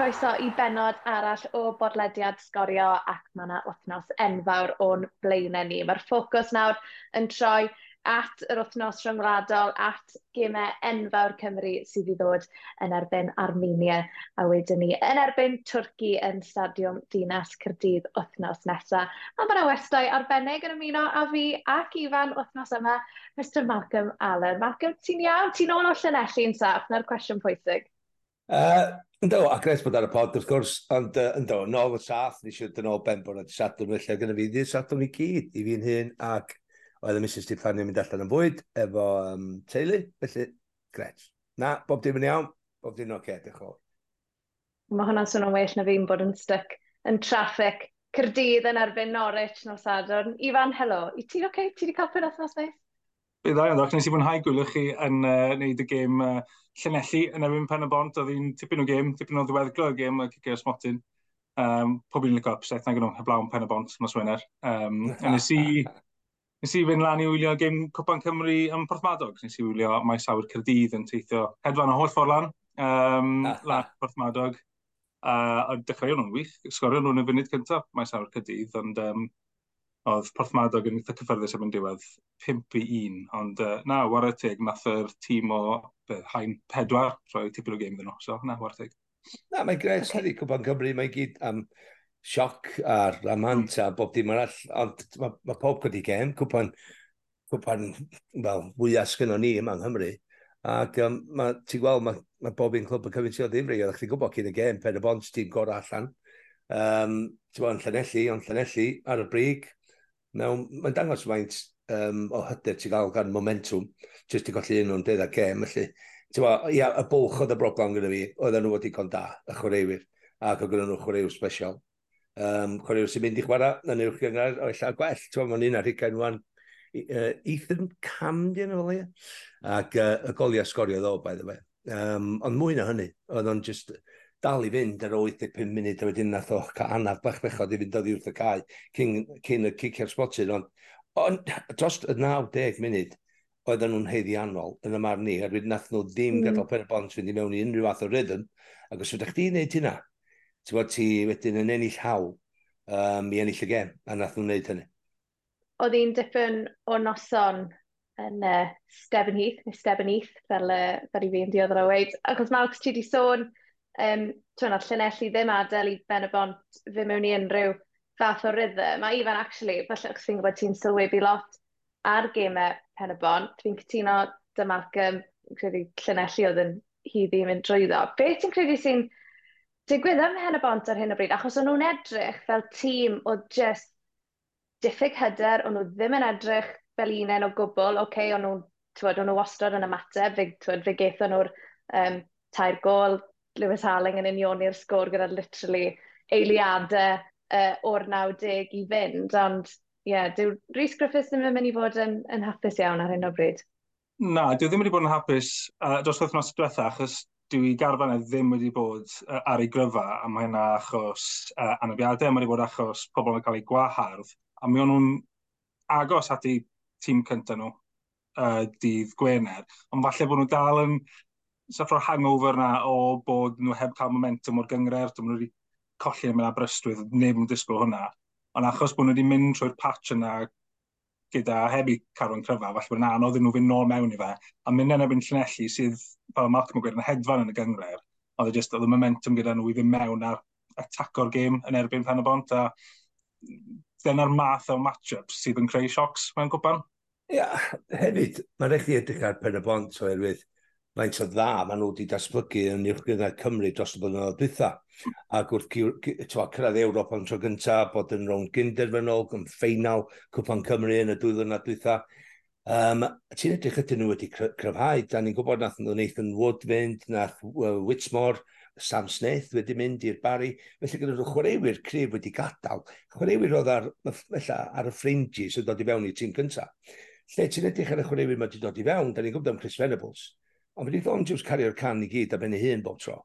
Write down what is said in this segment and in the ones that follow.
croeso i benod arall o bodlediad sgorio ac mae yna wythnos enfawr o'n blaenau ni. Mae'r ffocws nawr yn troi at yr wythnos rhyngwladol, at gemau enfawr Cymru sydd i ddod yn erbyn Armenia a wedyn ni yn erbyn Twrci yn Stadiwm Dinas Cyrdydd wythnos nesaf. A mae yna westau arbennig yn ymuno a fi ac Ifan wythnos yma, Mr Malcolm Allen. Malcolm, ti'n iawn? Ti'n ôl o Llanelli saff? Na'r cwestiwn pwysig. Uh, Ynddo, a gres bod ar y pod, wrth gwrs, ond uh, ynddo, nôl y sath, nes i dyn ôl ben bod y sadwrn felly, gyda fi ddi'r sadwrn i gyd, i fi'n hyn, ac oedd y Mrs. Di Planio mynd allan yn fwyd, efo um, teulu, felly, gres. Na, bob dim yn iawn, bob dim yn oce, okay, diolch Mae hwnna'n swnio'n well na fi'n bod yn styc yn traffic, Cyrdydd yn erbyn Norwich nos Sadwrn. Ifan, helo, i ti'n oce? Okay? Ti wedi cael pen othnos neis? Bydd dda, ynddo, nes i fwynhau gwylwch chi yn uh, neud y gêm uh, Llanelli yn erbyn pen y bont. Oedd hi'n tipyn o gêm, tipyn o ddiweddglo y gêm y Cicio Smotyn. Um, pob i'n licio upset na gynnwch heblaw yn pen y bont nos Wener. Um, a nes i, nes i fynd lan i wylio gêm Cwpan Cymru yn Porthmadog. Nes i wylio maes awr Cyrdydd yn teithio hedfan o holl ffordd lan. Um, lan Porthmadog. Uh, a dechreuon nhw'n wych, sgorio nhw'n y funud cyntaf, maes awr Cyrdydd, ond um, oedd Porthmadog yn eitha cyffyrddus am yn diwedd 5 i 1, ond uh, na, war y teg, nath yr tîm o be, hain pedwar rhoi tipyn o gêm ddyn nhw, so na, war y teg. Na, mae'n gres, okay. Cwpan Cymru, mae gyd am um, sioc a'r amant a bob dim arall, ond mae ma pob gyda gem, cwpan, cwpan, well, fwyaf sgynno ni yma yng Nghymru, Ac um, ma, ti'n gweld, mae ma bob un clwb yn cyfyn ti o ddifri, oedd chdi'n gwybod cyn y gem, pen y bont ti'n gorau allan. Um, ti'n bod, yn Llanelli, ond Llanelli ar y brig, Nawr, mae'n dangos faint um, o hyder ti'n gael gan momentum, jyst i golli un o'n dedd a gem, felly. Ti'n Tewa, ia, y bwlch oedd y broblem gyda fi, oedden nhw wedi con da, y chwaraewyr, ac oedd nhw chwaraew special. Um, chwaraew sy'n mynd i chwarae, na newch chi ynghyr, o illa gwell, tewa, mae'n un ar hugain wan, uh, Ethan Camden fel ia, ac uh, y goliau sgorio ddo, by the way. Um, ond mwy na hynny, oedd o'n just, dal i fynd ar 85 munud a wedyn nath o'ch cael anaf bach bechod i fynd oddi wrth y cae cyn, cyn y cicio'r smotin. Ond, ond dros y 90 munud, oedden nhw'n heiddiannol yn y marn ni, a wedyn nath nhw ddim mm. gadael pen y bont fynd i mewn i unrhyw fath o rhythm, ac os ydych chi'n neud hynna, ti'n bod ti wedyn yn ennill hawl um, i ennill y gem, a nath nhw'n neud hynny. Oedd hi'n dipyn o noson yn uh, Stefan Heath, neu Stefan Heath, fel, uh, fel i fi'n diodd ar weid, Ac os Mawx, ti di sôn um, tw'n llunelli ddim adael i Ben y Bont fe mewn i unrhyw fath o rhythm. Mae Ifan, actually, falle o'ch ti'n gwybod ti'n sylwebu lot ar gemau pen y bont. Fi'n cytuno dyma ac um, credu llunelli oedd yn hyd i mynd drwyddo. Be ti'n credu sy'n digwydd ym hen y bont ar hyn o bryd? Achos o'n nhw'n edrych fel tîm o just diffyg hyder, o'n nhw ddim yn edrych fel unen o gwbl, oce, okay, o'n nhw'n o'n nhw wastad yn ymateb, fe, tywed, fe geithon nhw'r um, tair gol, Lewis Alling yn union i'r sgôr gyda literally eiliadau uh, o'r 90 i fynd, ond ie, yeah, dyw Rhys Griffiths ddim yn mynd i fod yn, yn hapus iawn ar hyn o bryd. Na, dyw ddim wedi bod yn hapus uh, dros wythnos diwetha, achos dyw dwi garfan ddim wedi bod uh, ar ei gryfa, a mae hynna achos uh, anafiadau, mae wedi bod achos pobl yn cael ei gwahardd, a mi o'n nhw'n agos at ei tîm cyntaf nhw uh, dydd Gwener, ond falle bod nhw dal yn saffro'r hangover na o bod nhw heb cael momentum o'r gyngred, dwi'n nhw wedi colli yn mynd Aberystwyth, neb yn disgwyl hwnna. Ond achos bod nhw wedi mynd trwy'r patch yna gyda heb i carwyn cryfa, falle bod yn anodd i nhw fynd nôl mewn i fe, a mynd yn ebyn Llanelli sydd, fel Malcolm yn gweud, yn hedfan yn y gyngred, oedd e y just oedd y momentum gyda nhw i fynd mewn ar ataco'r gêm yn erbyn pen y bont, a dyna'r math o match-ups sydd yn creu siocs mewn gwpan. Ia, yeah, hefyd, mae'n rhaid i edrych ar pen y bont oherwydd, so faint o dda maen nhw wedi datblygu yn uwchgyngor Cymru dros y blynyddoedd dwytha. Ac wrth cyrraedd Ewrop am tro gyntaf, bod yn rhwng gynderfynol, yn ffeinal Cwpan Cymru yn y dwy flynedd dwytha. Um, ti'n edrych ydyn nhw wedi cryfhau, da ni'n gwybod nath nhw Nathan Wood fynd, nath uh, Whitmore, Sam Smith wedi mynd i'r bari. Felly gyda nhw chwaraewyr cryf wedi gadael. Chwaraewyr oedd ar, ar y ffringi yn dod i fewn i'r tîm cyntaf. Lle ti'n edrych ar y chwaraewyr mae wedi dod i fewn, da ni'n gwybod am Chris Venables Ond fe di ddod James cario'r can i gyd a ben ei hun bob tro.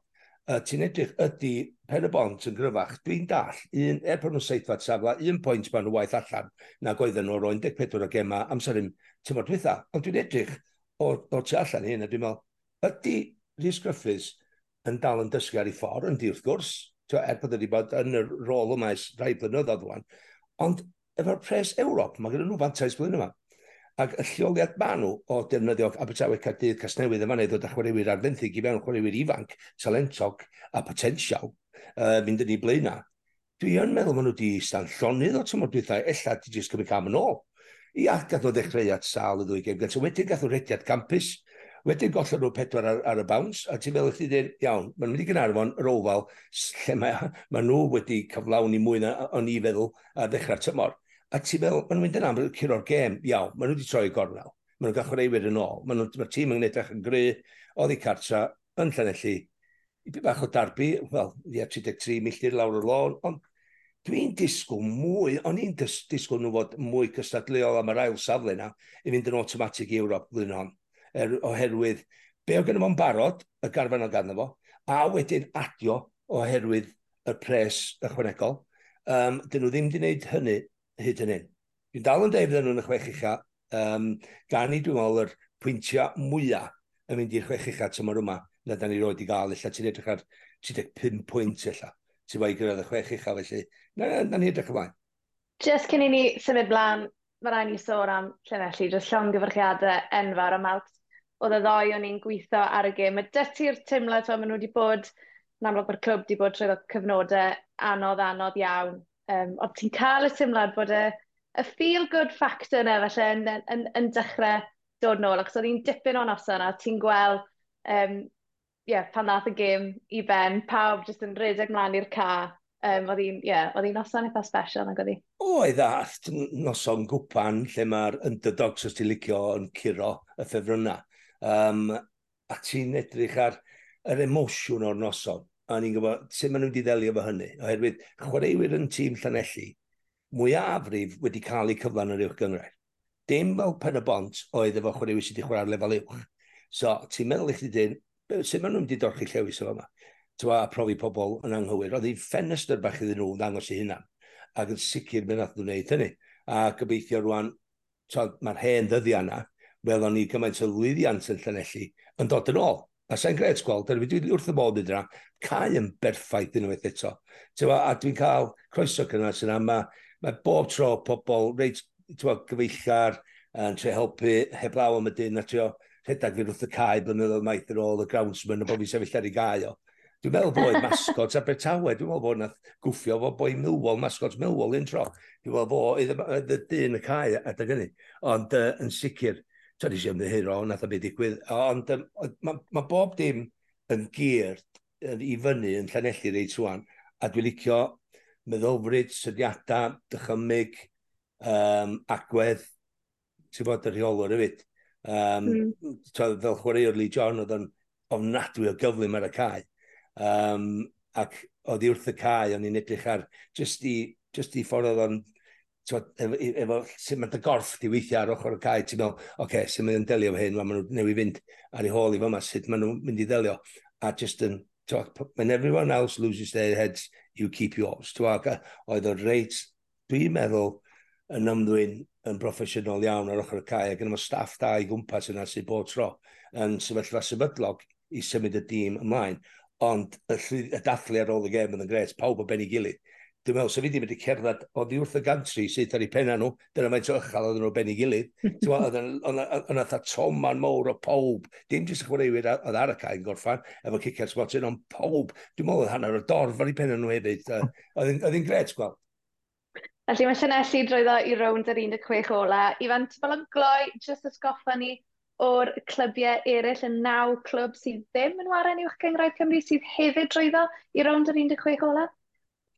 Uh, ti'n edrych ydy pen y bont yn gryfach. Dwi'n dall, un, er bod nhw'n seithfa safla, un pwynt maen nhw waith allan na goedden nhw roi'n 14 o gema amser un tymor dwytha. Ond dwi'n edrych o'r, or tu allan hyn a dwi'n meddwl, ydy Rhys Griffiths yn dal yn dysgu ar ei ffordd yn di wrth gwrs, Tio, er bod wedi bod yn y rôl yma ys rhai blynyddoedd rwan. Ond efo'r pres Ewrop, mae gen nhw fantais blwyddyn yma. Ac y lleoliad ma nhw o defnyddio Abertawe Cadydd Casnewydd yma neu ddod â chwaraewyr arfenthyg i mewn chwaraewyr ifanc, talentog a potensial uh, mynd yn ei blaenau. Dwi yn meddwl maen nhw wedi stan llonydd o tymor dwythau, ella di jyst cymryd cam yn ôl. I ac gath o ddechrau at sal y ddwy gem gyntaf. wedyn gath o rediad campus, wedyn gollon nhw pedwar ar, ar y bounce, a ti'n meddwl chdi dweud, iawn, maen nhw wedi gynharfon yr ofal lle mae, mae nhw wedi cyflawni mwy na o'n i feddwl a ddechrau'r tymor. A ti'n meddwl, maen nhw'n mynd yn am curo'r gêm, iawn, maen nhw wedi troi gornel. Maen nhw'n gachwaraewyr yn ôl. Maen nhw'n tîm yn gwneud yn gry, oedd i cartra, yn Llanelli, i byd bach o darbu, wel, ia, 33 milltir lawr y lôn, ond dwi'n disgwyl mwy, o'n i'n disgwyl nhw fod mwy cystadleol am yr ail safle na i fynd yn automatic i Ewrop blwyddyn hon, er, oherwydd be o gynnu fo'n barod, y garfan o ganddo fo, a wedyn adio oherwydd y pres ychwanegol. Um, dyn nhw ddim wedi gwneud hynny hyd yn hyn. Dwi'n dal yn deud fydden nhw'n y chwech ucha, um, gan i dwi'n meddwl yr pwyntio mwyaf yn mynd i'r chwech ucha tymor yma, na da ni roed i gael, illa ti'n edrych ar 35 pwynt illa, ti'n fawr i gyrraedd y chwech ucha, felly na, na, na ni edrych ymlaen. Just cyn i ni symud blaen, mae rhaid ni sôn am Llanelli, jyst llong gyfrchiadau enfawr am Alps. Oedd y ddoi o'n i'n gweithio ar y gym. Mae dyty'r teimlad o'n maen nhw wedi bod, yn amlwg mae'r clwb wedi bod trwy cyfnodau anodd, anodd iawn Um, ond ti'n cael y tymlad bod y, y feel-good factor yna felly yn, yn, yn, yn dechrau dod nôl, achos oedd hi'n dipyn o'n noson a ti'n gweld um, yeah, pan ddath y gym i ben, pawb jyst yn rhedeg mlaen i'r ca. Um, oedd hi'n yeah, noson eitha special nag oedd hi. Oedd e a noson gwpan lle mae'r underdogs os ti'n licio yn curo y ffefrynnau. Um, a ti'n edrych ar yr emosiwn o'r noson a ni'n gwybod sut maen nhw wedi ddelio fo hynny. Oherwydd chwaraewyr yn tîm Llanelli mwyafrif wedi cael eu cyflan yr uwch gyngrair. Dim fel pen y bont oedd efo chwaraewyr sydd wedi chwarae'r lefel uwch. So, ti'n meddwl i chdi dyn, sut maen nhw wedi dorchi llewis o yma? Twa, profi pobl yn anghywir. Oedd ei ffenestr bach iddyn nhw ddangos i hynna. Ac yn sicr mynd nath nhw'n gwneud hynny. A gobeithio rwan, mae'r hen ddyddiau yna, welon ni gymaint o lwyddiant yn Llanelli yn dod yn ôl. A sa'n gred gweld, dwi wedi wrth y bod yna, cael yn berffaith unwaith eto. Tewa, a dwi'n cael croeso cynnal yna, mae, mae bob tro pobl reit tewa, gyfeillgar yn tre helpu heblaw am y dyn, a trio rhedeg fi wrth y cae blynyddoedd maith ar ôl y groundsman a bod fi'n sefyll ar ei gael o. Dwi'n meddwl bod masgot a Bretawe, dwi'n meddwl bod nath gwffio fo boi Milwol, masgot Milwol un tro. Dwi'n meddwl bod y dyn y cae adeg hynny. Ond uh, yn sicr, so nes i ymddihiro, nath o beth digwydd. Ond um, mae ma bob dim yn gyr i fyny yn Llanelli reit swan, a dwi'n licio meddylfryd, sydiadau, dychymig, um, agwedd, ti'n bod y rheolwr y fyd. Um, mm. fel chwaraewr Lee John, oedd o'n ofnadwy o gyflym ar y cae. Um, ac oedd i wrth y cae, o'n i'n edrych ar, just i, just i ffordd oedd o'n efo, efo sut mae'r gorff di weithio ar ochr y cae, ti'n meddwl, oce, okay, sut mae'n delio efo hyn, maen nhw newid fynd ar ei hôl i fyma, sut maen nhw'n mynd i ddelio. A just yn, when everyone else loses their heads, you keep yours. Twa, oedd o'r reit, dwi'n meddwl, yn ymddwyn yn broffesiynol iawn ar ochr y cae, ac yn yma staff da i gwmpas yna sy'n bod tro yn sefyllfa sefydlog i symud y dîm ymlaen. Ond y, y dathlu ar ôl y gem yn y gres, pawb o ben i gilydd dwi'n meddwl, sef i ddim wedi cerdded oddi wrth y gantri sydd ar ei penna nhw, dyna mae'n tychal oedden nhw ben i gilydd. Yna tha toman mowr o pob, dim jyst y chwaraewyr oedd ar y cael gorffan, efo cicers watyn, ond pob, dwi'n meddwl oedd hanner o dorf ar ei penna nhw hefyd. Oedd hi'n gret gweld. Felly mae Llanelli droeddo i rownd yr 16 ola. Ifan ti'n fel yn gloi, jyst ysgoffa ni o'r clybiau eraill yn naw clwb sydd ddim yn waren i'w gyngraedd Cymru sydd hefyd droeddo i rownd yr 16 ola?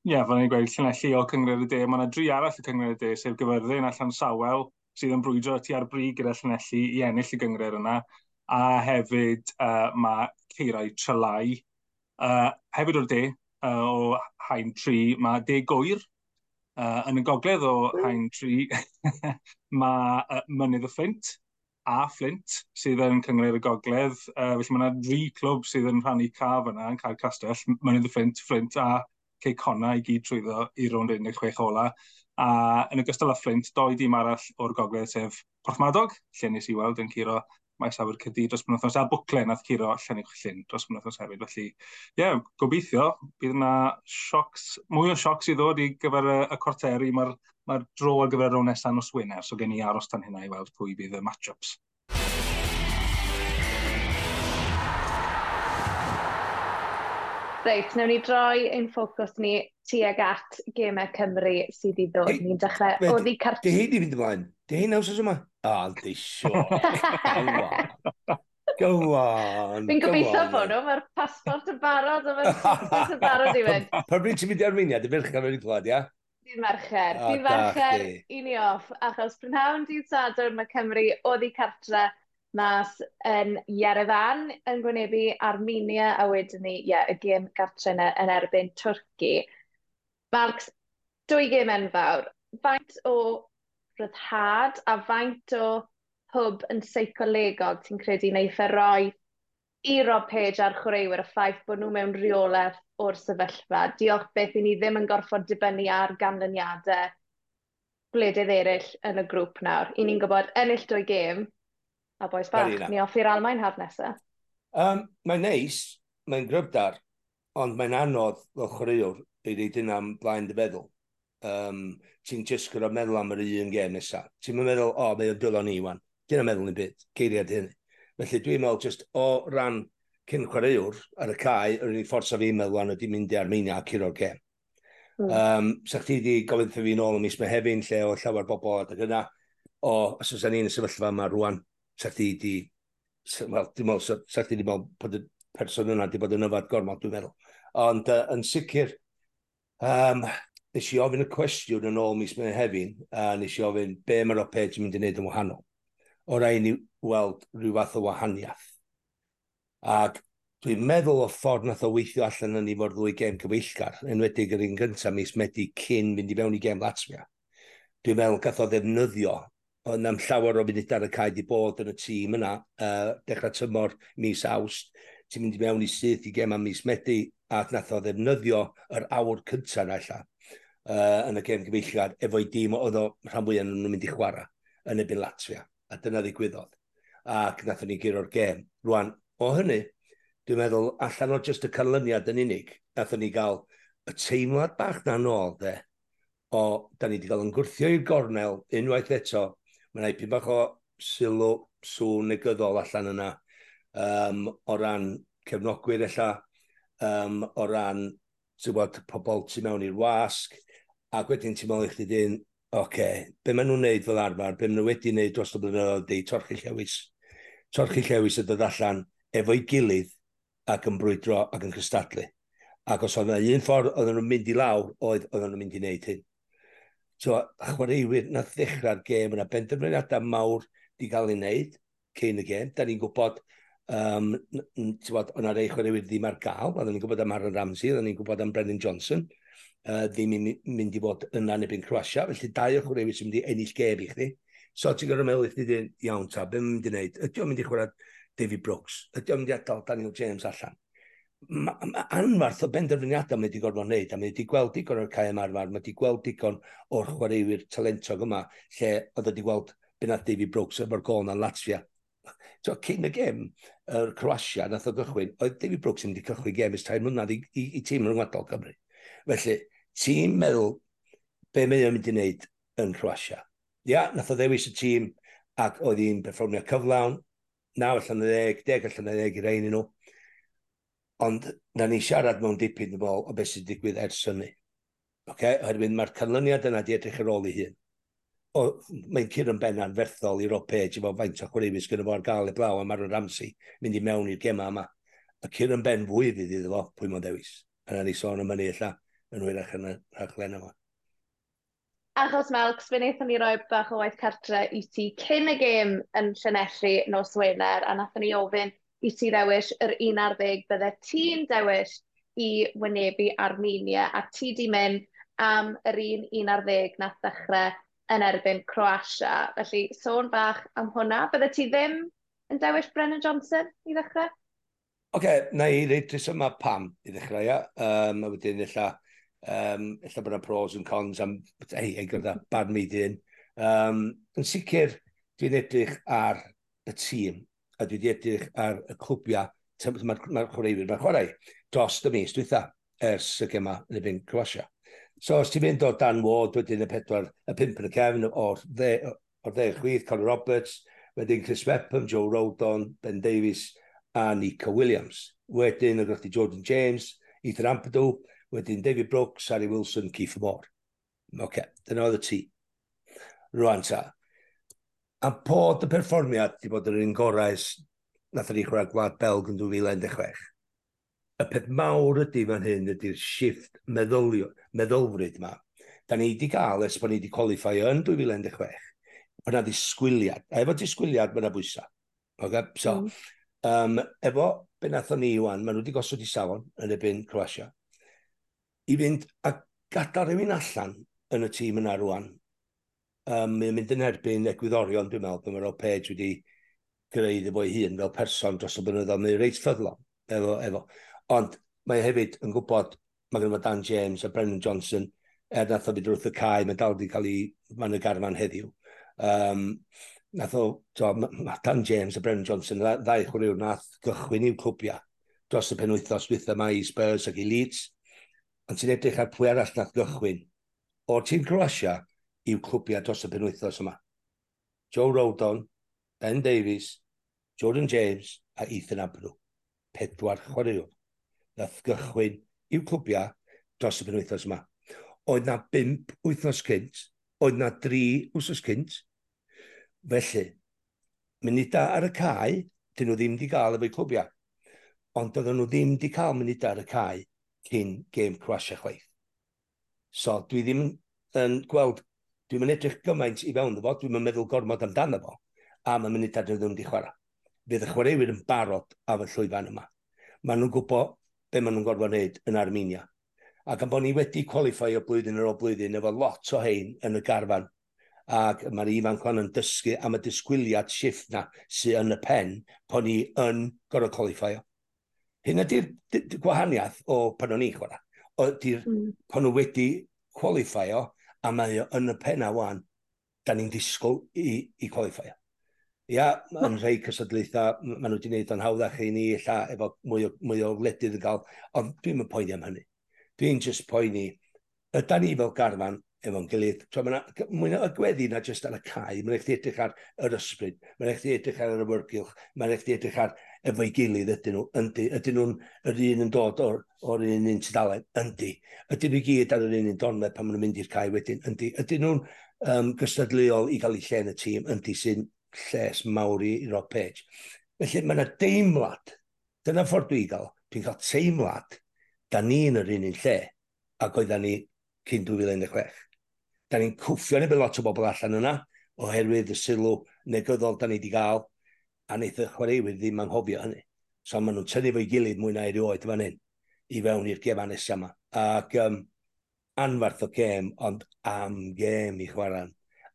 Ie, yeah, fel ni'n gweud, llinell lleol Cyngred y De, mae yna dri arall y Cyngred y De, sef Gyfyrddin a Llansawel, sydd yn brwydro tu ar brig gyda Llanelli i ennill y gyngred yna. A hefyd uh, mae Ceirau Trylai. Uh, hefyd o'r de, uh, o Hain tri, mae De Gwyr. Uh, yn y gogledd o mm. Hain tri, mae uh, Mynydd y Fflint a Flint sydd yn cyngred y gogledd. Uh, felly mae yna dri clwb sydd yn rhannu caf yna yn cael Castell, Mynydd y Flint, Flint a ceiconau i gyd trwyddo i rownd 16 ola. A yn ogystal â Flint, doi dim arall o'r gogledd sef Porthmadog, lle nes i weld yn curo maes awyr cydi dros penwthnos, a bwcle nath curo llen i'ch llyn dros penwthnos hefyd. Felly, ie, yeah, gobeithio, bydd yna siocs, mwy o siocs i ddod i gyfer y, y corteri. Mae'r ma dro ar gyfer y rown nesaf nos Wener, so gen i aros tan hynna i weld pwy bydd y match-ups. Reit, nawn ni droi ein ffocws ni tuag at gemau Cymru sydd i ddod. Hey, Ni'n dechrau o ddi cart... Di hei i fynd ymlaen? Di hei naws yma? O, oh, di sio. Go on. Fi'n gobeithio fod nhw, mae'r pasbort yn barod, mae'r pasbort yn barod i fynd. Pa bryd ti'n mynd i Armenia, dy ferch am wedi clywed, ia? Di'n Mercher. Di'n Mercher, i ni off. Achos prynhawn dydd Sadwrn mae Cymru o ddi cartre mas yn Yerevan yn gwynebu Armenia a wedyn ni, ie, yeah, y gêm gartre yna yn erbyn Twrci. Marks, dwy gêm enfawr. Faint o ryddhad a faint o hwb yn seicolegol ti'n credu neu fferroi i Rob Page a'r chwaraewyr y ffaith bod nhw mewn rheolaeth o'r sefyllfa. Diolch beth i ni ddim yn gorfod dibynnu ar ganlyniadau gwledydd eraill yn y grŵp nawr. I ni'n gwybod ennill dwy gêm, a boes bach. Ni off i'r Almain haf nesaf. Um, mae'n neis, mae'n grybdar, ond mae'n anodd o chwaraewr i ddeud yna am blaen dy feddwl. Um, ti'n just gyda meddwl am yr un gem nesaf. Ti'n meddwl, o, oh, mae'n o'n ni wan. Dyna meddwl ni'n byd, geiriad hyn. Felly dwi'n meddwl just o ran cyn chwaraewr ar y cae, yr unig ffordd sef i'n meddwl wan ydy mynd i Armenia a curo'r gem. Mm. Um, sa chdi wedi gofyn fi nôl ym mis Mehefin lle o llawer bobl adeg yna, o, os oes ni'n y sefyllfa yma rwan, sa chdi di... Wel, dim ond, sa chdi di meddwl bod y person yna di bod yn yfad gormod, dwi'n meddwl. Ond uh, yn sicr, um, nes i ofyn y cwestiwn yn ôl mis mewn hefyn, a nes i ofyn be mae'r oped yn mynd i wneud yn wahanol. O rai ni weld rhyw fath o wahaniaeth. Ac dwi'n meddwl o ffordd nath o weithio allan yn ni fod ddwy gem cyfeillgar, enwedig yr un gyntaf mis Medi cyn mynd i fewn i gem Latvia. Dwi'n meddwl gath o ddefnyddio Ond am llawer o funud ar y cael di bod yn y tîm yna, uh, dechrau tymor mis awst. Ti'n mynd i mewn i syth i gem am mis Medi, a nath o ddefnyddio yr awr cyntaf yna lla uh, yn y gem gyfeilliad efo'i dîm oedd o rhan fwy yn nhw'n mynd i chwarae yn ebyn Latvia. A dyna ddigwyddodd. Ac nath ni gyro'r gem. Rwan, o hynny, dwi'n meddwl allan o just y canlyniad yn unig, nath ni gael y teimlad bach na nôl, de, o, da ni wedi cael yn gwrthio i'r gornel unwaith eto Mae'n rhaid pyn bach o sylw sŵn negyddol allan yna um, o ran cefnogwyr ella, um, o ran bod, pobl tu mewn i'r wasg, ac wedyn ti'n meddwl i chdi dyn, oce, okay, be maen nhw'n neud fel arfer, be maen nhw wedi neud dros y blynyddoedd di, torchi llewis, torchi llewis y dod allan efo'i gilydd ac yn brwydro ac yn cystadlu. Ac os oedd yna un ffordd oedden nhw'n mynd i lawr, oedd oedden nhw'n mynd i wneud hyn so, chwaraewyr na ddechrau'r gêm yna, benderfyniadau mawr di gael ei wneud cyn y gêm. Da ni'n gwybod, um, bod, o'na rei chwaraewyr ddim ar gael, oedden ni'n gwybod am Aaron Ramsey, oedden ni'n gwybod am Brennan Johnson, uh, ddim yn mynd i fod yna neu byn Croatia, felly dau o chwaraewyr sy'n mynd i ennill gêm i chdi. So ti'n gorau meddwl i chdi iawn ta, beth mynd i wneud? Ydy o'n mynd i chwarae David Brooks? Ydy o'n mynd i adael Daniel James allan? anfarth o benderfyniadau mae wedi gorfod wneud, a mae wedi gweld digon o'r cael ymarfer, mae wedi gweld digon o'r chwaraewyr talentog yma, lle oedd wedi gweld bynnag David Brooks efo'r gol na Latvia. So, cyn y gem, yr Croatia, nath o gychwyn, oedd David Brooks yn wedi cychwyn gem ys tair mlynedd i, i, i tîm rhyngwladol Cymru. Felly, tîm meddwl be mae o'n mynd i wneud yn Croatia. Ia, nath o ddewis y tîm ac oedd hi'n perfformio cyflawn, naw allan y ddeg, deg allan y ddeg i'r ein i nhw ond na ni siarad mewn dipyn dwi'n meddwl o beth sy'n digwydd ers hynny. Okay? Oherwydd mae'r canlyniad yna di edrych ar ôl i hun. Mae'n cyr yn benna'n ferthol i Rob Page efo faint o chwrifus gyda fo ar gael y blaw a Marwyn Ramsey mynd i mewn i'r gema yma. Y cyr yn ben fwy fydd iddo fo pwy mae'n dewis. A na ni sôn am hynny illa yn wyrach yn y rhaglen yma. Achos Melcs, fe wnaethon ni roi bach o waith cartre i ti cyn y gêm yn Llanelli nos Wener, a wnaethon ni ofyn i ti ddewis yr 11 bydde ti'n dewis i wynebu Armenia a ti di mynd am yr un 11 na ddechrau yn erbyn Croatia. Felly, sôn bach am hwnna. Bydde ti ddim yn dewis Brennan Johnson i ddechrau? Oce, okay, na i reid yma pam i ddechrau, ia. Um, a wedyn, illa, um, illa bod yna pros and cons am ei, ei gyda bad meidyn. Um, yn sicr, dwi'n edrych ar y tîm a dwi wedi edrych ar y clwbiau mae'r ma, chwaraewyr mae'n chwarae dros y mis dwytha ers y gema yn y byn Croatia. So os ti'n mynd o Dan Ward wedyn y pedwar, y pimp yn y cefn o'r dde, o'r dde chwyth, Conor Roberts, wedyn Chris Wepham, Joe Rodon, Ben Davies a Nico Williams. Wedyn y gwrthi Jordan James, Ethan Ampadu, wedyn David Brooks, Harry Wilson, Keith Moore. Oce, okay, dyna oedd y tŷ. Rwan ta, A bod y perfformiad wedi bod yr un gorau nath ni chwarae Gwlad Belg yn 2016. Y peth mawr ydy fan hyn ydy'r shift meddylio, meddylfryd yma. Da ni wedi cael es bod ni wedi qualify yn 2016. Mae yna disgwyliad. A efo disgwyliad, mae yna bwysa. Okay? So, mm. um, efo be nath ni wan, maen nhw wedi gosod i safon yn ebyn Croatia. I fynd a gadael rhywun allan yn y tîm yna rwan, um, mae'n mynd yn erbyn egwyddorion, dwi'n meddwl, pan mae'r Page wedi greu iddo fo'i hun fel person dros y blynyddoedd, mae'n reit ffyddlon efo, efo. Ond mae hefyd yn gwybod, mae gen i Dan James a Brennan Johnson, er nath o byd wrth y cae, mae dal wedi cael ei man y garfan heddiw. Um, nath o, to, mae Dan James a Brennan Johnson, ddau chwaraewr nath gychwyn i'w clwbiau dros y penwythnos wyth yma i Spurs ac i Leeds. Ond ti'n edrych ar pwy arall nath gychwyn. O'r tîm Croatia, i'w clwbiau dros y penwythnos yma. Joe Rodon, Ben Davies, Jordan James a Ethan Abrew. Pedwar chwaraewr. Nath gychwyn i'w clwbiau dros y penwythnos yma. Oedd na 5 wythnos cynt, oedd na 3 wythnos cynt. Felly, munudau ar y cae, dyn nhw ddim wedi cael efo'u clwbiau. Ond doedden nhw ddim wedi cael munudau ar y cae cyn gêm Croatia chwaith. So, dwi ddim yn gweld Dwi'n mynd edrych gymaint i fewn fo, dwi'n mynd meddwl gormod amdano fo, a mae'n mynd adre ddim wedi chwarae. Bydd y chwaraewyr yn barod am y llwyfan yma. Maen nhw'n gwybod be maen nhw'n gorfod wneud yn Armenia. Ac am bod ni wedi qualify o blwyddyn ar ôl blwyddyn efo lot o hein yn y garfan, ac mae'r ifanc hon yn dysgu am y disgwyliad shift na sy'n yn y pen pan ni yn gorfod qualify o. Hyn ydy'r gwahaniaeth o pan o'n i chwarae. Ydy'r mm. pan nhw wedi qualify o, a mae o yn y penna wan, da ni'n disgwyl i, i qualifier. Ia, yn rhai cysadlaethau, maen nhw wedi gwneud o'n hawddach i ni, lla efo mwy o, mwy o wledydd yn cael, ond dwi'n mynd poeni am hynny. Dwi'n just poeni, yda ni fel garfan efo'n gilydd. Mwy na gweddi na jyst ar y cae, mae'n eich edrych ar yr ysbryd, mae'n eich edrych ar yr ymwyrgylch, mae'n eich edrych ar efo'i gilydd ydyn nhw, yndi. Ydyn nhw'n yr un yn dod o'r, o'r un un tydalen, yndi. Ydyn nhw gyd ar yr un un donle pan maen nhw'n mynd i'r cae wedyn, yndi. Ydyn nhw'n um, gystadleuol i gael eu lle yn y tîm, yndi sy'n lles mawr i, i Rob Page. Felly mae yna deimlad, dyna ffordd dwi'n gael, dwi'n cael teimlad, da ni yn yr un un lle, ac oedda ni cyn 2016. Da ni'n cwffio neu lot o bobl allan yna, oherwydd y sylw negyddol da ni wedi gael a wnaeth y chwaraewyr ddim anghofio hynny. So maen nhw'n tynnu fo'i gilydd mwy na erioed fan hyn i fewn i'r gem anesio yma. Ac um, anfarth o gem, ond am gem i chwaraen.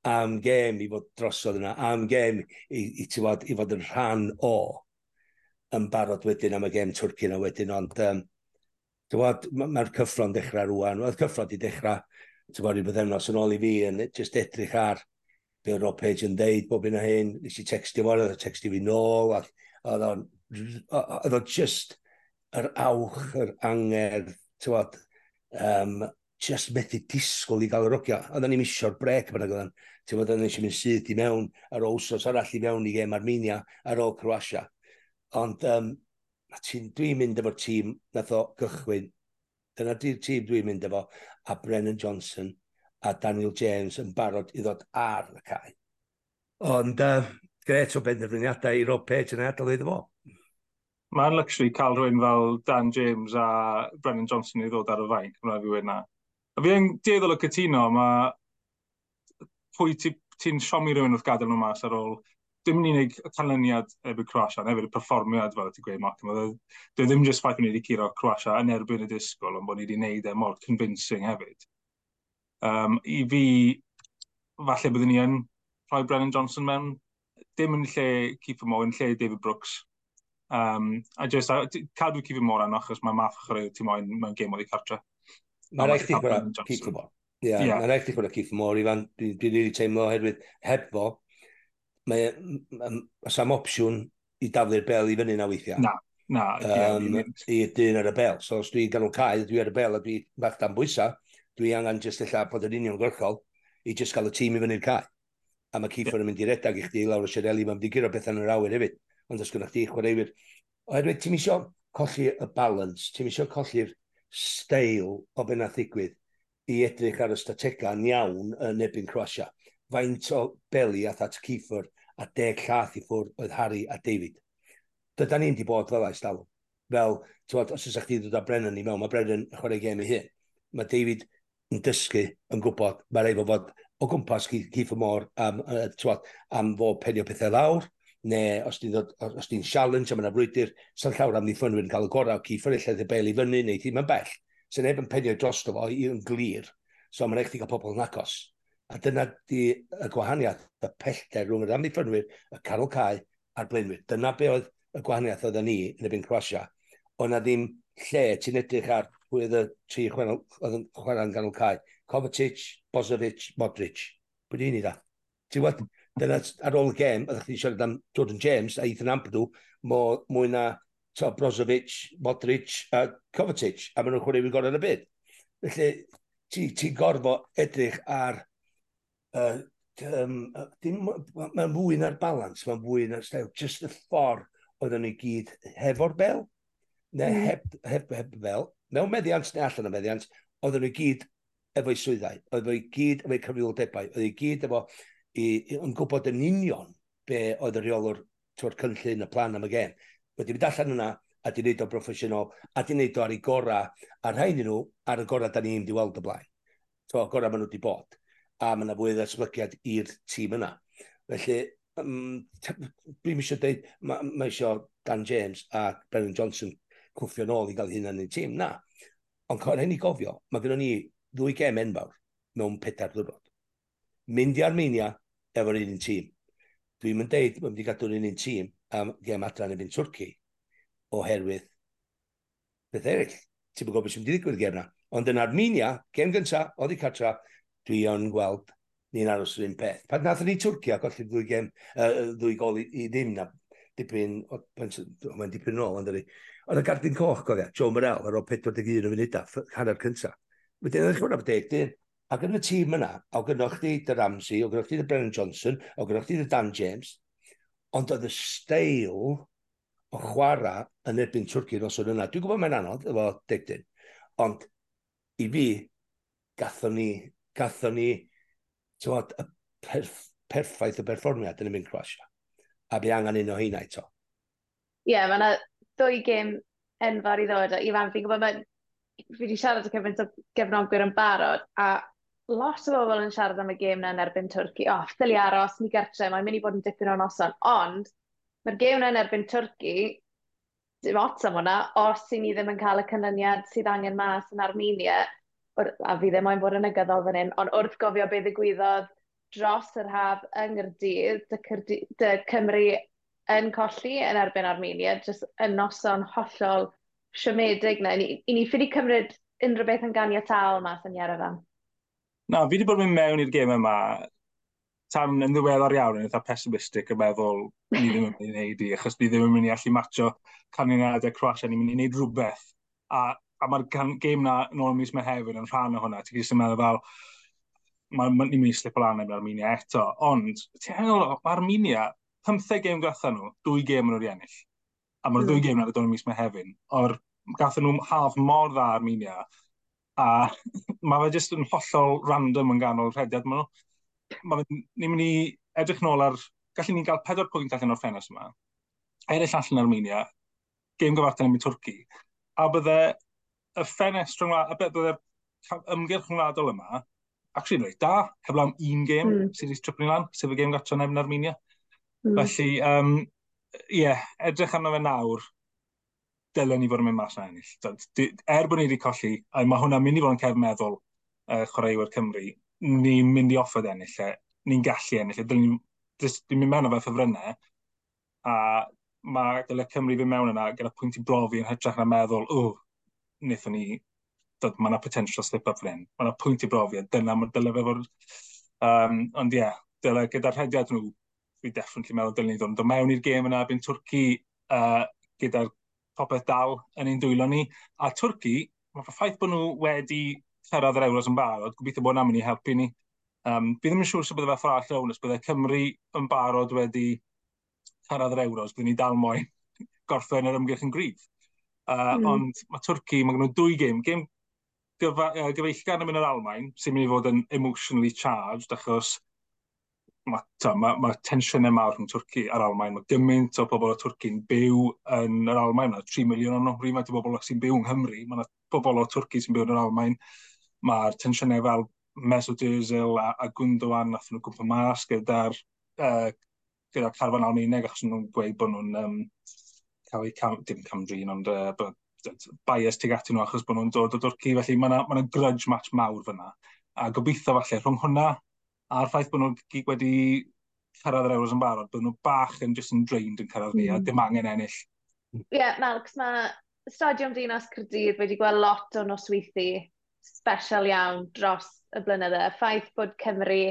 Am gem i fod drosodd yna, am gem i, i, i, fod, i fod yn rhan o yn barod wedyn am y gem twrci yna wedyn, ond um, mae'r ma cyffro'n dechrau rwan. Mae'r cyffro'n di dechrau, ti'n bod, i bythefnos yn ôl i fi, yn just edrych ar be oedd Rob Page yn deud bob un o hyn, nes i textio fo, oedd o textio fi nôl, ac oedd o'n, o just yr awch, yr angerdd, tywod, um, just methu disgwyl i gael yr ogia. Oedden ni'n misio'r brec pan ag oedden. Ti'n bod oedden ni'n mynd syth i mewn ar osos arall i mewn i gem Armenia ar ôl Croatia. Ond um, dwi'n mynd efo'r tîm nath o gychwyn. Dyna di'r tîm dwi'n mynd efo. A Brennan Johnson – a Daniel James yn barod i ddod ar y cae. Ond uh, gret o benderfyniadau i Rob Page yn adael iddo fo. Mae'n luxury cael rhywun fel Dan James a Brennan Johnson i ddod ar y fain, mae'n rhaid i wedi. A fi yn dieddol o cytuno, mae pwy ti'n ti siomi rhywun wrth gadael nhw mas ar ôl dim yn unig y canlyniad erbyn Croatia, neu hefyd y perfformiad fel ti'n gweud, Mark. Dwi e ddim jyst ffaith bod ni wedi curo Croatia yn erbyn y disgwyl, ond bod ni wedi gwneud e mor convincing hefyd. Um, I fi, falle byddwn ni yn rhoi Brennan Johnson mewn, dim yn lle Keeper Moore, yn lle David Brooks. Um, a just, a, cadw Keeper Moore anno, achos mae math chwarae ti moyn mewn gêm oedd i cartre. Mae'n rhaid i chwarae Keeper Moore. Ie, mae'n rhaid i chwarae Keeper Moore, Ifan, dwi'n dwi rili teimlo oherwydd heb fo, mae sam opsiwn i daflu'r bel i fyny na weithiau. Na, na. Um, I dyn ar y bel. So os dwi'n ganol cael, dwi ar y bel a dwi bach dan bwysau, dwi angen jyst illa bod yn uniongyrchol i jyst cael y tîm i fyny'r cae. A mae Ciffer yn mynd i redag i chdi lawr y Siareli, mae'n mynd i giro beth yn yr awyr hefyd. Ond os gynnwch chi chwaraewyr. Oherwydd ti'n misio colli y balance, ti'n misio colli'r steil o be na ddigwydd i edrych ar y stratega'n iawn yn ebyn Croatia. Faint o beli a that Ciffer a deg llath i ffwrdd oedd Harry a David. Dyda ni'n di bod fel aes dalwm. Fel, ti'n os ydych chi ddod â Brennan i mewn, mae Brennan yn chwarae gem i hyn. Mae David yn dysgu yn gwybod mae'r efo fod o gwmpas Cif y Môr am, twad, am fod penio pethau lawr, neu os di'n challenge a mae'n frwydr, sy'n llawr am ddiffynwyr yn cael y gorau o Cif yr eilledd y bel i fyny, neu ddim yn bell. So neb yn penio dros o i'n glir, so mae'n eich ti'n cael pobl yn agos. A dyna di y gwahaniaeth, y pellter rhwng yr amddiffynwyr, y canol cae a'r blaenwyr. Dyna be oedd y gwahaniaeth oedd ni yn y byn Croasia. O'na ddim lle ti'n edrych ar pwy oedd y tri oedd yn chwarae'n ganol cae. Kovacic, Bozovic, Modric. Pwy di ni da? Ti'n gwybod, dyna ar ôl y gem, oedd chi'n siarad am Jordan James a Ethan Ampadu, mwy na to, Brozovic, Modric a Kovacic, a maen nhw'n chwarae fi gorau yn y byd. Felly, ti'n ti gorfo edrych ar... Uh, um, mae'n fwy na'r balans, mae'n fwy na'r stael, just y ffordd oedden ni gyd hefo'r bel, neu hmm. heb, heb, heb bel, mewn meddiant neu allan o meddiant, oedden nhw gyd efo'i swyddau, oedden nhw gyd efo'i cyfrifoldebau, oedden nhw gyd efo i, i, yn gwybod yn union be oedd y reolwr tw'r cynllun y plan am y gen. Wedi mynd allan yna a di wneud o broffesiynol, a di wneud o ar ei gora, a rhaid nhw ar y gora da ni'n di weld y blaen. So, gora maen nhw wedi bod. A mae yna fwy o ddatblygiad i'r tîm yna. Felly, um, dwi'n eisiau dweud, mae ma eisiau Dan James a Brennan Johnson cwffio nôl i gael hyn yn y tîm, na. Ond cael hynny gofio, mae gennym ni ddwy gem enfawr mewn pedair dwrnod. Mynd i Armenia efo'r un tîm. Dwi'n mynd deud, mae'n mynd i gadw'r un tîm am gem adran efo'n Twrci oherwydd beth eraill. Ti'n gwybod beth sy'n mynd i ddigwydd gem na. Ond yn Armenia, gem gynta, oedd i catra, dwi o'n gweld ni'n aros yr un peth. Pan nath ni Twrci a golli ddwy, gem, uh, ddwy gol i, i ddim na dipyn, mae'n dipyn nôl, ond. Ond y Gardyn Coch, gofio, Joe Morel, ar ôl 41 o funudau, hanner cyntaf. Wedyn, ydych chi'n deg dyn, ac yn y tîm yna, o gynnwch chi dy Ramsey, o gynnwch chi dy Brennan Johnson, o gynnwch chi dy Dan James, ond oedd y steil o chwarae yn erbyn Twrci nos o'n yna. Dwi'n gwybod mae'n anodd efo degdyn, ond i fi, gathon ni, gathon ni, tywod, y perf, perffaith y berfformiad yn y mynd Croatia a bydd angen un o hynna eto. Ie, yeah, mae yna ddwy gym enfawr i ddod. Ifan, fi'n gwybod, mae, fi wedi siarad y cyfnod o gefnogwyr yn barod, a lot o bobl yn siarad am y gêm na yn erbyn Twrci. O, oh, ffili aros, ni gartre, mae'n mynd i bod yn dipyn o noson. Ond, mae'r gêm na yn erbyn Twrci, dim ots am hwnna, os i ni ddim yn cael y canlyniad sydd angen mas yn Armenia, a fi ddim o'n bod yn y gyddol fan hyn, ond wrth gofio beth ddigwyddodd dros yr haf yng Nghyrdydd, dy, dy Cymru yn colli yn erbyn Armenia, jyst yn noson hollol siomedig na. I, i ni ffili cymryd unrhyw beth yn ganiataol mas yn Iarafan. Na, fi wedi bod mynd mewn i'r gêm yma tan yn ddiweddar iawn yn eitha pessimistic yn meddwl ni ddim yn mynd i wneud i, achos ni ddim yn mynd i allu matcho canlyniadau Croatia, ni'n mynd i wneud rhywbeth. A, a mae'r gêm na yn ôl mis Mehefin yn rhan o hwnna. Ti'n gallu meddwl fel, mae'n ma, mynd i slip o lan efo Armenia eto, ond ti'n hynny Armenia, 15 gêm gatha nhw, dwy gêm yn o'r ennill. A mae'r mm. dwy hmm. gêm na ddod o'n mis mae hefyn. O'r gatha nhw haf mor dda Armenia, a mae fe jyst yn hollol random yn ganol rhediad maen nhw. Mae fe, ni'n mynd i edrych nôl ar, gallwn ni gael pedwar pwynt allan o'r ffenest yma. Eraill allan Armenia, gêm gyfartal yn mynd Twrci. A bydde y ffenest rhwng a bydde'r ymgyrch rhwngwladol yma actually reit da, heblaw am un gêm, mm. sydd wedi Triple lan, sef y gêm gatron nefn Armenia. Mm. Felly, um, yeah, edrych arno fe nawr, dylen ni fod yn mynd mas na ennill. Er bod ni wedi colli, a mae hwnna'n mynd i fod yn cefn meddwl uh, chwaraewyr Cymru, ni'n mynd i offer ennill e, ni'n gallu ennill e, dylen ni, dwi'n mynd mewn o fe ffefrynnau, a mae dyle Cymru fi mewn yna gyda pwynt i brofi yn hytrach na meddwl, o, wnaethon ni mae yna potential slip-up fan hyn. Mae yna pwynt i brofi, a dyna mae dyle fe fod... Um, ond ie, yeah, dyle gyda'r rhediad nhw, fi definitely meddwl dylen ni ddod yn dod mewn i'r gêm yna byn Twrci uh, gyda'r popeth dal yn ein dwylo ni. A Twrci, mae'r ffaith bod nhw wedi cyrraedd yr Euros yn barod, gobeithio bod yna'n mynd i helpu ni. Um, fi ddim yn siŵr sef bydde fe ffordd all os bydde Cymru yn barod wedi cyrraedd yr Euros, bydde ni dal moyn gorffen yr ymgyrch yn gryf. Uh, mm. Ond mae Twrci, mae gen nhw dwy gêm. Gêm gyfa, uh, gyfeillgar yn mynd yr Almain, sy'n mynd i fod yn emotionally charged, achos mae ma, ma tensiynau mawr rhwng Twrci a'r Almain. Mae gymaint o bobl o Twrci'n byw yn yr Almain. Mae 3 miliwn o'n ohri, mae bobl sy'n byw yng Nghymru. Mae bobl o Twrci sy'n byw yn yr Almain. Mae'r tensiynau fel Mesut Özil a, a Gundogan nath nhw gwmpa mas gyda'r uh, gyda carfan Almaeneg achos nhw'n gweud bod nhw'n um, cael eu cam, dim camdrin ond uh, bod bias tig atyn nhw achos bod nhw'n dod o Dwrci, felly mae yna ma, grudge match mawr fyna. A gobeithio falle rhwng hwnna a'r ffaith bod nhw wedi cyrraedd yr Euros yn barod, bod nhw bach yn just yn drained yn cyrraedd ni mm. a hmm. dim angen ennill. Ie, yeah, Mel, cys mae Stadiwm Dinas Cyrdydd wedi gweld lot o nosweithi special iawn dros y blynydde. Ffaith bod Cymru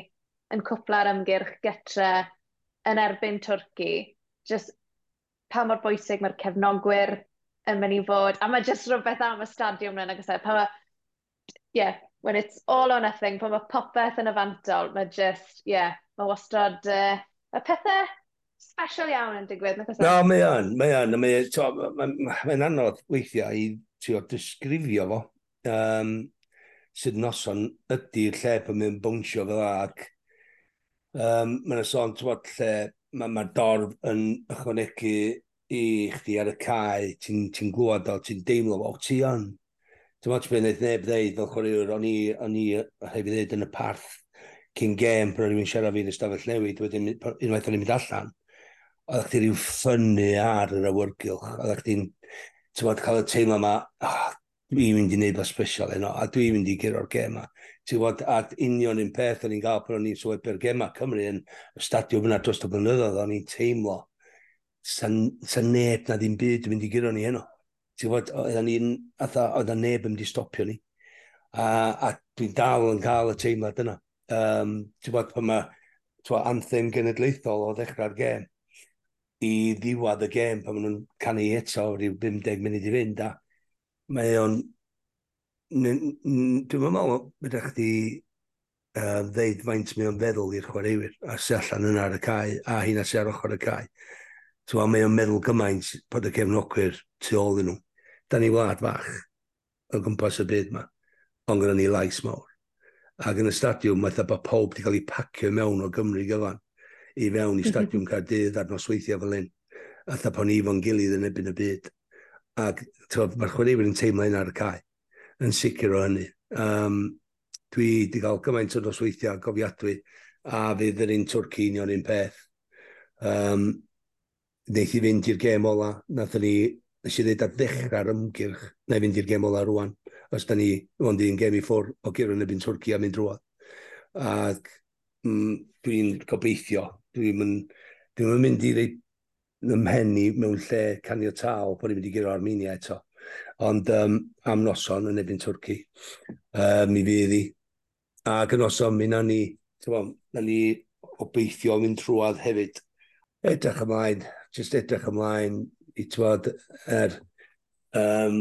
yn cwpla'r ymgyrch gytre yn erbyn Twrci, just pa mor bwysig mae'r cefnogwyr yn mynd i fod. A mae jyst rhywbeth am y stadiwm yna, agos pa mae, yeah, when it's all or nothing, pan mae popeth yn afantol, mae just, yeah, mae wastad, uh, mae pethau special iawn yn digwydd. No, mae yn, mae yn, mae'n mae anodd weithiau i trio disgrifio fo. Um, sydd noson ydy'r lle pan mae'n bwnsio fel ac um, mae'n sôn, ti'n lle mae'r ma dorf yn ychwanegu i chdi ar y cae, ti'n ti glwad o, ti'n deimlo, o, ti yn. Dwi'n meddwl beth wnaeth neb ddeud, fel chwaraewr, o'n i, o'n i, hefyd ddeud yn y parth cyn gêm, pan o'n i'n siarad fi'n ystafell newid, wedyn unwaith o'n i'n mynd allan, oedd chdi rhyw ffynnu ar yr awyrgylch, oedd chdi'n, ti'n meddwl cael y teimlo yma, oh, dwi'n mynd i wneud fel special eno, a dwi'n mynd i gyro'r gema. Ti'n gwybod, a union un peth o'n i'n gael pan o'n i'n sylwebu'r gema Cymru yn y stadiwm yna dros y blynyddoedd, o'n i'n teimlo sa'n sa neb na ddim byd yn mynd i gyro ni heno. Ti'n gwybod, oedden ni'n, atha, oedden neb yn mynd i stopio ni. A, a dwi'n dal yn cael y teimlad yna. Um, ti'n gwybod, pan mae anthem genedlaethol o ddechrau'r gêm i ddiwedd y gêm pan maen nhw'n canu eto rhyw 50 munud i fynd a mae o'n dwi'n meddwl bydd chdi uh, ddeud faint mae o'n feddwl i'r chwaraewyr a sy allan yna ar y cae a hynna sy ar ochr y cae Tewa, mae o'n meddwl gymaint bod y cefnogwyr tu ôl i nhw. Da ni wlad fach o gwmpas y byd yma, ond gyda ni lais mawr. Ac yn y stadiwm, mae dda bod pob wedi cael ei pacio mewn o Gymru gyfan i fewn i mhm. stadiwm Cardydd ar nosweithiau fel un. A dda thaba ni fo'n gilydd yn ebyn y byd. Ac mae'r chwaraewyr yn teimlo un ar y cae, yn sicr o hynny. Um, dwi wedi cael gymaint o nosweithiau gofiadwy a fydd yr un twrcinio'n un peth. Um, wneith i fynd i'r gêm ola. Nath ni, nes i ddweud ar ddechrau'r ymgyrch, na i fynd i'r gêm ola rwan. Os da ni, ond i'n gêm i ffwr o gyrwyn y byn Twrci a mynd rwan. Ac mm, dwi'n gobeithio, dwi'n mynd, dwi'n mynd i ddweud ymhenni mewn lle canio tal bod ni'n mynd i gyrra Armenia eto. Ond um, am noson yn ebyn Twrci, um, mi fydd i. Ac yn noson, mi na ni, na ni obeithio mynd trwad hefyd. Edrych ymlaen, jyst edrych ymlaen i twad er... Um,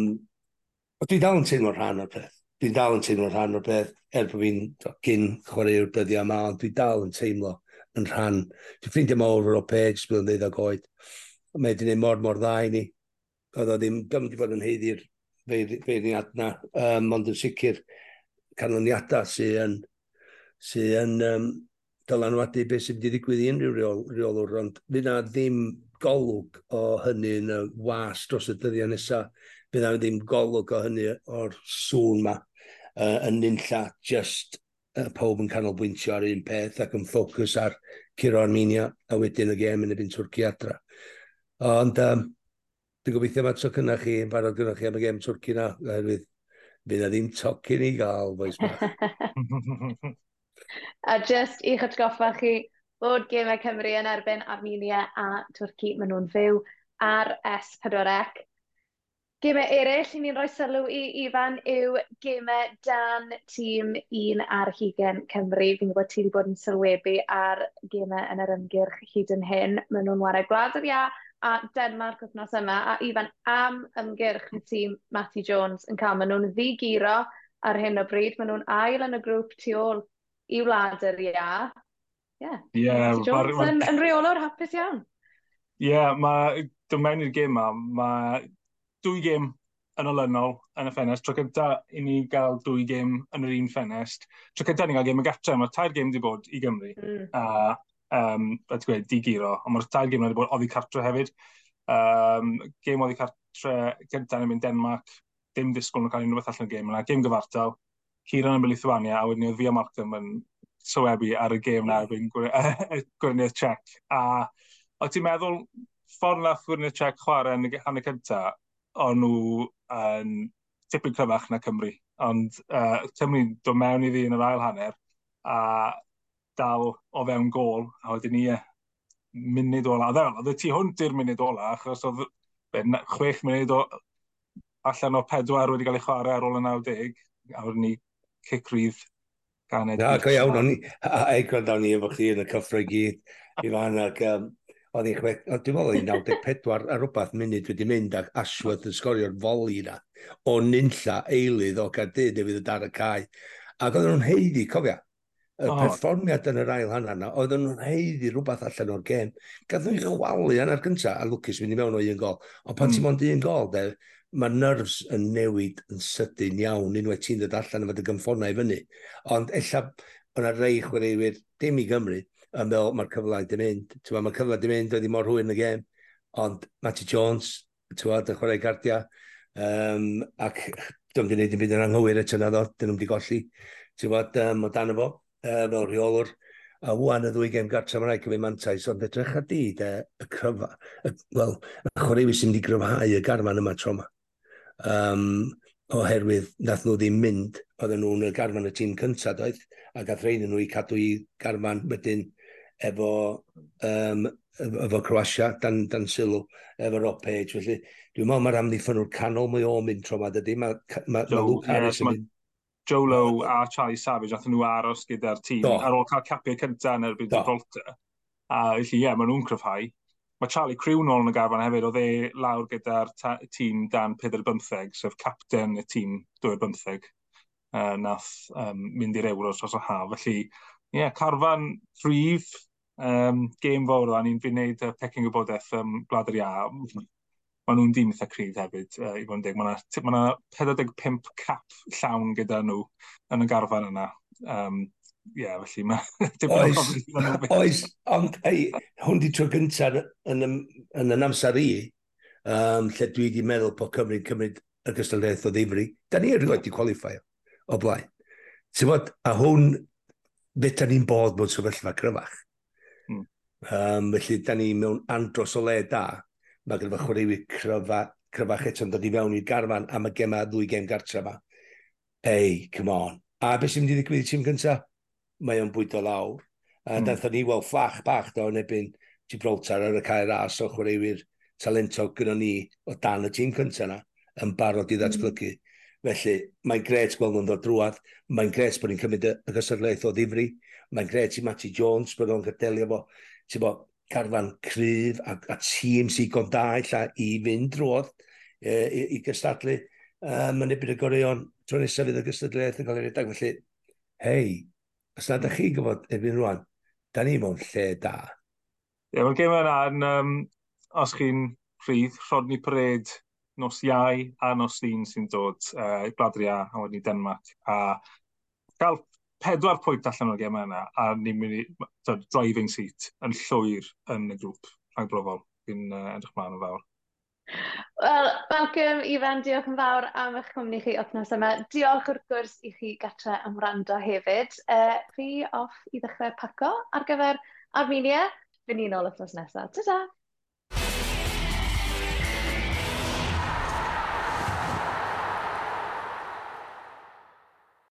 dwi'n dal yn teimlo rhan o'r peth. Dwi'n dal yn teimlo rhan o'r peth, er bod fi'n gyn chwaraewr dyddiau yma, ond dwi'n dal yn teimlo yn rhan. Dwi'n ffrindio mawr o'r page, dwi'n ddeud ag oed. Mae wedi gwneud mor mor dda i ni. Oedd o ddim, ddim wedi bod yn heiddi'r feirniad na, um, ond yn sicr canlyniadau sy'n yn, sy yn um, dylanwadu beth sy'n wedi digwydd i unrhyw reolwr, ond fyna ddim golwg o hynny yn y was dros y dyddiau nesaf. Bydd ar ddim golwg o hynny o'r sŵn yma Uh, yn nynlla, just uh, pob yn canolbwyntio ar un peth ac yn ffocws ar Ciro Armenia a wedyn y gem yn y byn Twrci adra. Ond um, dwi'n gobeithio mae toc yna chi, yn barod gyda chi am y gem Twrci na, oherwydd bydd na ddim tocyn i gael, boes ma. a just i'ch atgoffa chi, bod gemau Cymru yn erbyn Armenia a Twrci, maen nhw'n fyw ar S4C. Gemau eraill i ni'n rhoi sylw i Ifan yw gemau dan tîm 1 ar hugen Cymru. Fi'n gwybod ti wedi bod yn sylwebu ar gemau yn yr ymgyrch hyd yn hyn. Maen nhw'n wario gwlad yr ia a Denmark wythnos yma. A Ifan am ymgyrch y tîm Matty Jones yn cael. Maen nhw'n ddigiro ar hyn o bryd. Maen nhw'n ail yn y grŵp tu ôl i wlad yr ia ie. Ie. Jones yn, yn reolwr hapus iawn. Ie, yeah, mae, dwi'n mewn i'r gym ma, mae dwy gêm yn olynol yn y ffenest. Tro cynta i ni gael dwy gêm yn yr un ffenest. Tro cynta ni gael gêm y gatre, mae'r tair gêm wedi bod i Gymru. Mm. A, um, a gweud, di giro. Ond mae'r tair gêm wedi bod oddi cartre hefyd. Um, gêm oddi cartre cynta yn mynd Denmark. Dim disgwyl nhw cael unrhyw beth allan y gêm yna. Gêm gyfartal. Ciran yn Lithuania, a wedyn oedd Fia Malcolm yn sylwebu ar y gêm na erbyn Gwyrnydd Czech. A o ti'n meddwl ffordd nath Gwyrnydd Czech chwarae yn y hanner cyntaf, o'n nhw yn tipyn cryfach na Cymru. Ond uh, Cymru dod mewn i fi yn yr ail hanner a dal o fewn gol, a wedyn ni munud ola. Oedd e- y tu hwnt i'r munud ola, achos oedd chwech munud o, allan o pedwar wedi cael ei chwarae ar ôl y 90, a wedyn ni cic rydd ganed. Na, go iawn, o'n i, a'i gwrando ni efo chdi yn y cyffro i gyd, i fan, ac um, oedd i'n chwe, dwi'n meddwl i'n 94 ar rhywbeth munud wedi mynd ac Ashworth yn sgorio'r foli na, o nynlla eilydd o Gardydd nefydd y dar y cae. Ac oedden nhw'n heiddi, cofia, y oh. perfformiad yn yr ail hanna na, oedden nhw'n heiddi rhywbeth allan o'r gêm. Gath nhw'n chwalu hanna'r gyntaf, a Lucas mynd i mewn o un gol. Ond pan mm. ti'n mond un gol, de, mae'r nerfs yn newid yn sydyn iawn unwaith ti'n dod allan yma dy gymffonau fyny. Ond ella yna rei chwaraewyr dim i Gymru yn meddwl mae'r cyfle di mynd. Mae'r cyfle di mynd, oedd i mor hwyr yn y gêm. Ond Matty Jones, tywad, y chwarae gardia, um, ac dwi'n mynd i wneud yn byd yn anghywir y tyna ddo, dyn nhw'n mynd golli. Tywad, um, o dan efo, uh, fel rheolwr. A wwan y ddwy gêm gartra mae'n rhaid gyfeim mantais, ond edrych a di, de, y cryfa, wel, y chwaraewi sy'n mynd gryfhau y garman yma tro yma um, oherwydd nath nhw ddim mynd, oedden nhw'n y garfan y tîm cyntaf doedd, a gath rhaid nhw i cadw i garfan wedyn efo, um, efo Croatia, dan, dan sylw, efo Rob Page, felly dwi'n meddwl mae'r amddiffynwr canol mae o'n mynd tro ma, dydy, mae ma, ma Luke Harris yn mynd. Joe Lowe a Charlie Savage athyn nhw aros gyda'r tîm ar ôl cael capiau cyntaf yn erbyn Do. Gibraltar. A felly, ie, yeah, maen nhw'n cryfhau. Mae Charlie Crew nôl yn y garfan hefyd, oedd e lawr gyda'r tîm dan 4-15, sef capten y tîm 2-15, uh, nath um, mynd i'r Euros os o haf. Felly, ie, yeah, carfan rhif, um, game fawr o'n i'n fi'n neud uh, pecyn gwybodaeth um, Gwlad yr Ia. Maen nhw'n dim eitha cryf hefyd, uh, i fod yn deg. Mae yna 45 cap llawn gyda nhw yn y garfan yna. Um, ie, yeah, felly mae... Oes, oes, ond ei, hwn di tro gyntaf yn, yn yn yn amser i, um, lle dwi wedi meddwl bod Cymru'n cymryd y gystadleuaeth o ddifri. Da ni erioed wedi qualifio o blaen. Ti'n bod, a hwn, beth da ni'n bod mewn sefyllfa cryfach. Um, felly, da ni mewn andros o le da. Mae gyda fy hmm. chwaraewi cryfa, cryfach eto'n dod i fewn i'r garfan am y gema ddwy gem gartra yma. Ei, come on. A beth sy'n mynd i ddigwydd i ti'n gyntaf? mae o'n bwydo lawr. A mm. daethon ni weld fflach bach do yn ebyn Gibraltar ar y cael ras o chwaraewyr talentog gyda ni o dan y tîm cyntaf yna yn barod i hmm. ddatblygu. Mm. Felly, mae'n gret gweld nhw'n dod drwad. Mae'n gret bod ni'n cymryd y gysylltiaeth o ddifri. Mae'n gret i Matty Jones bod nhw'n cydelio fo, ti'n bo, carfan cryf a, a tîm sy'n gond da illa i fynd drwodd e, i, i gystadlu. Um, mae'n ebyn y goreion, tro nesaf fydd y gystadlaeth yn cael ei redag. Felly, hei, os nad ydych chi gyfod efo'n rwan, da ni mewn lle da. Ie, yeah, mae'r gym yna yn, um, os chi'n rhydd, Rodney Parade, nos iau a nos un sy'n dod uh, Bladria a wedyn i Denmark. A gael pedwar pwynt allan o'r gem yna a ni'n mynd i driving seat yn llwyr yn y grŵp rhag brofol. Fi'n uh, edrych mlaen yn fawr. Wel, Malcolm, Ifan, diolch yn fawr am eich cwmni chi wythnos yma. Diolch wrth gwrs i chi gatre am rando hefyd. Uh, fi off i ddechrau paco ar gyfer Armenia. Fy ni'n ôl wythnos nesaf. Ta-ta!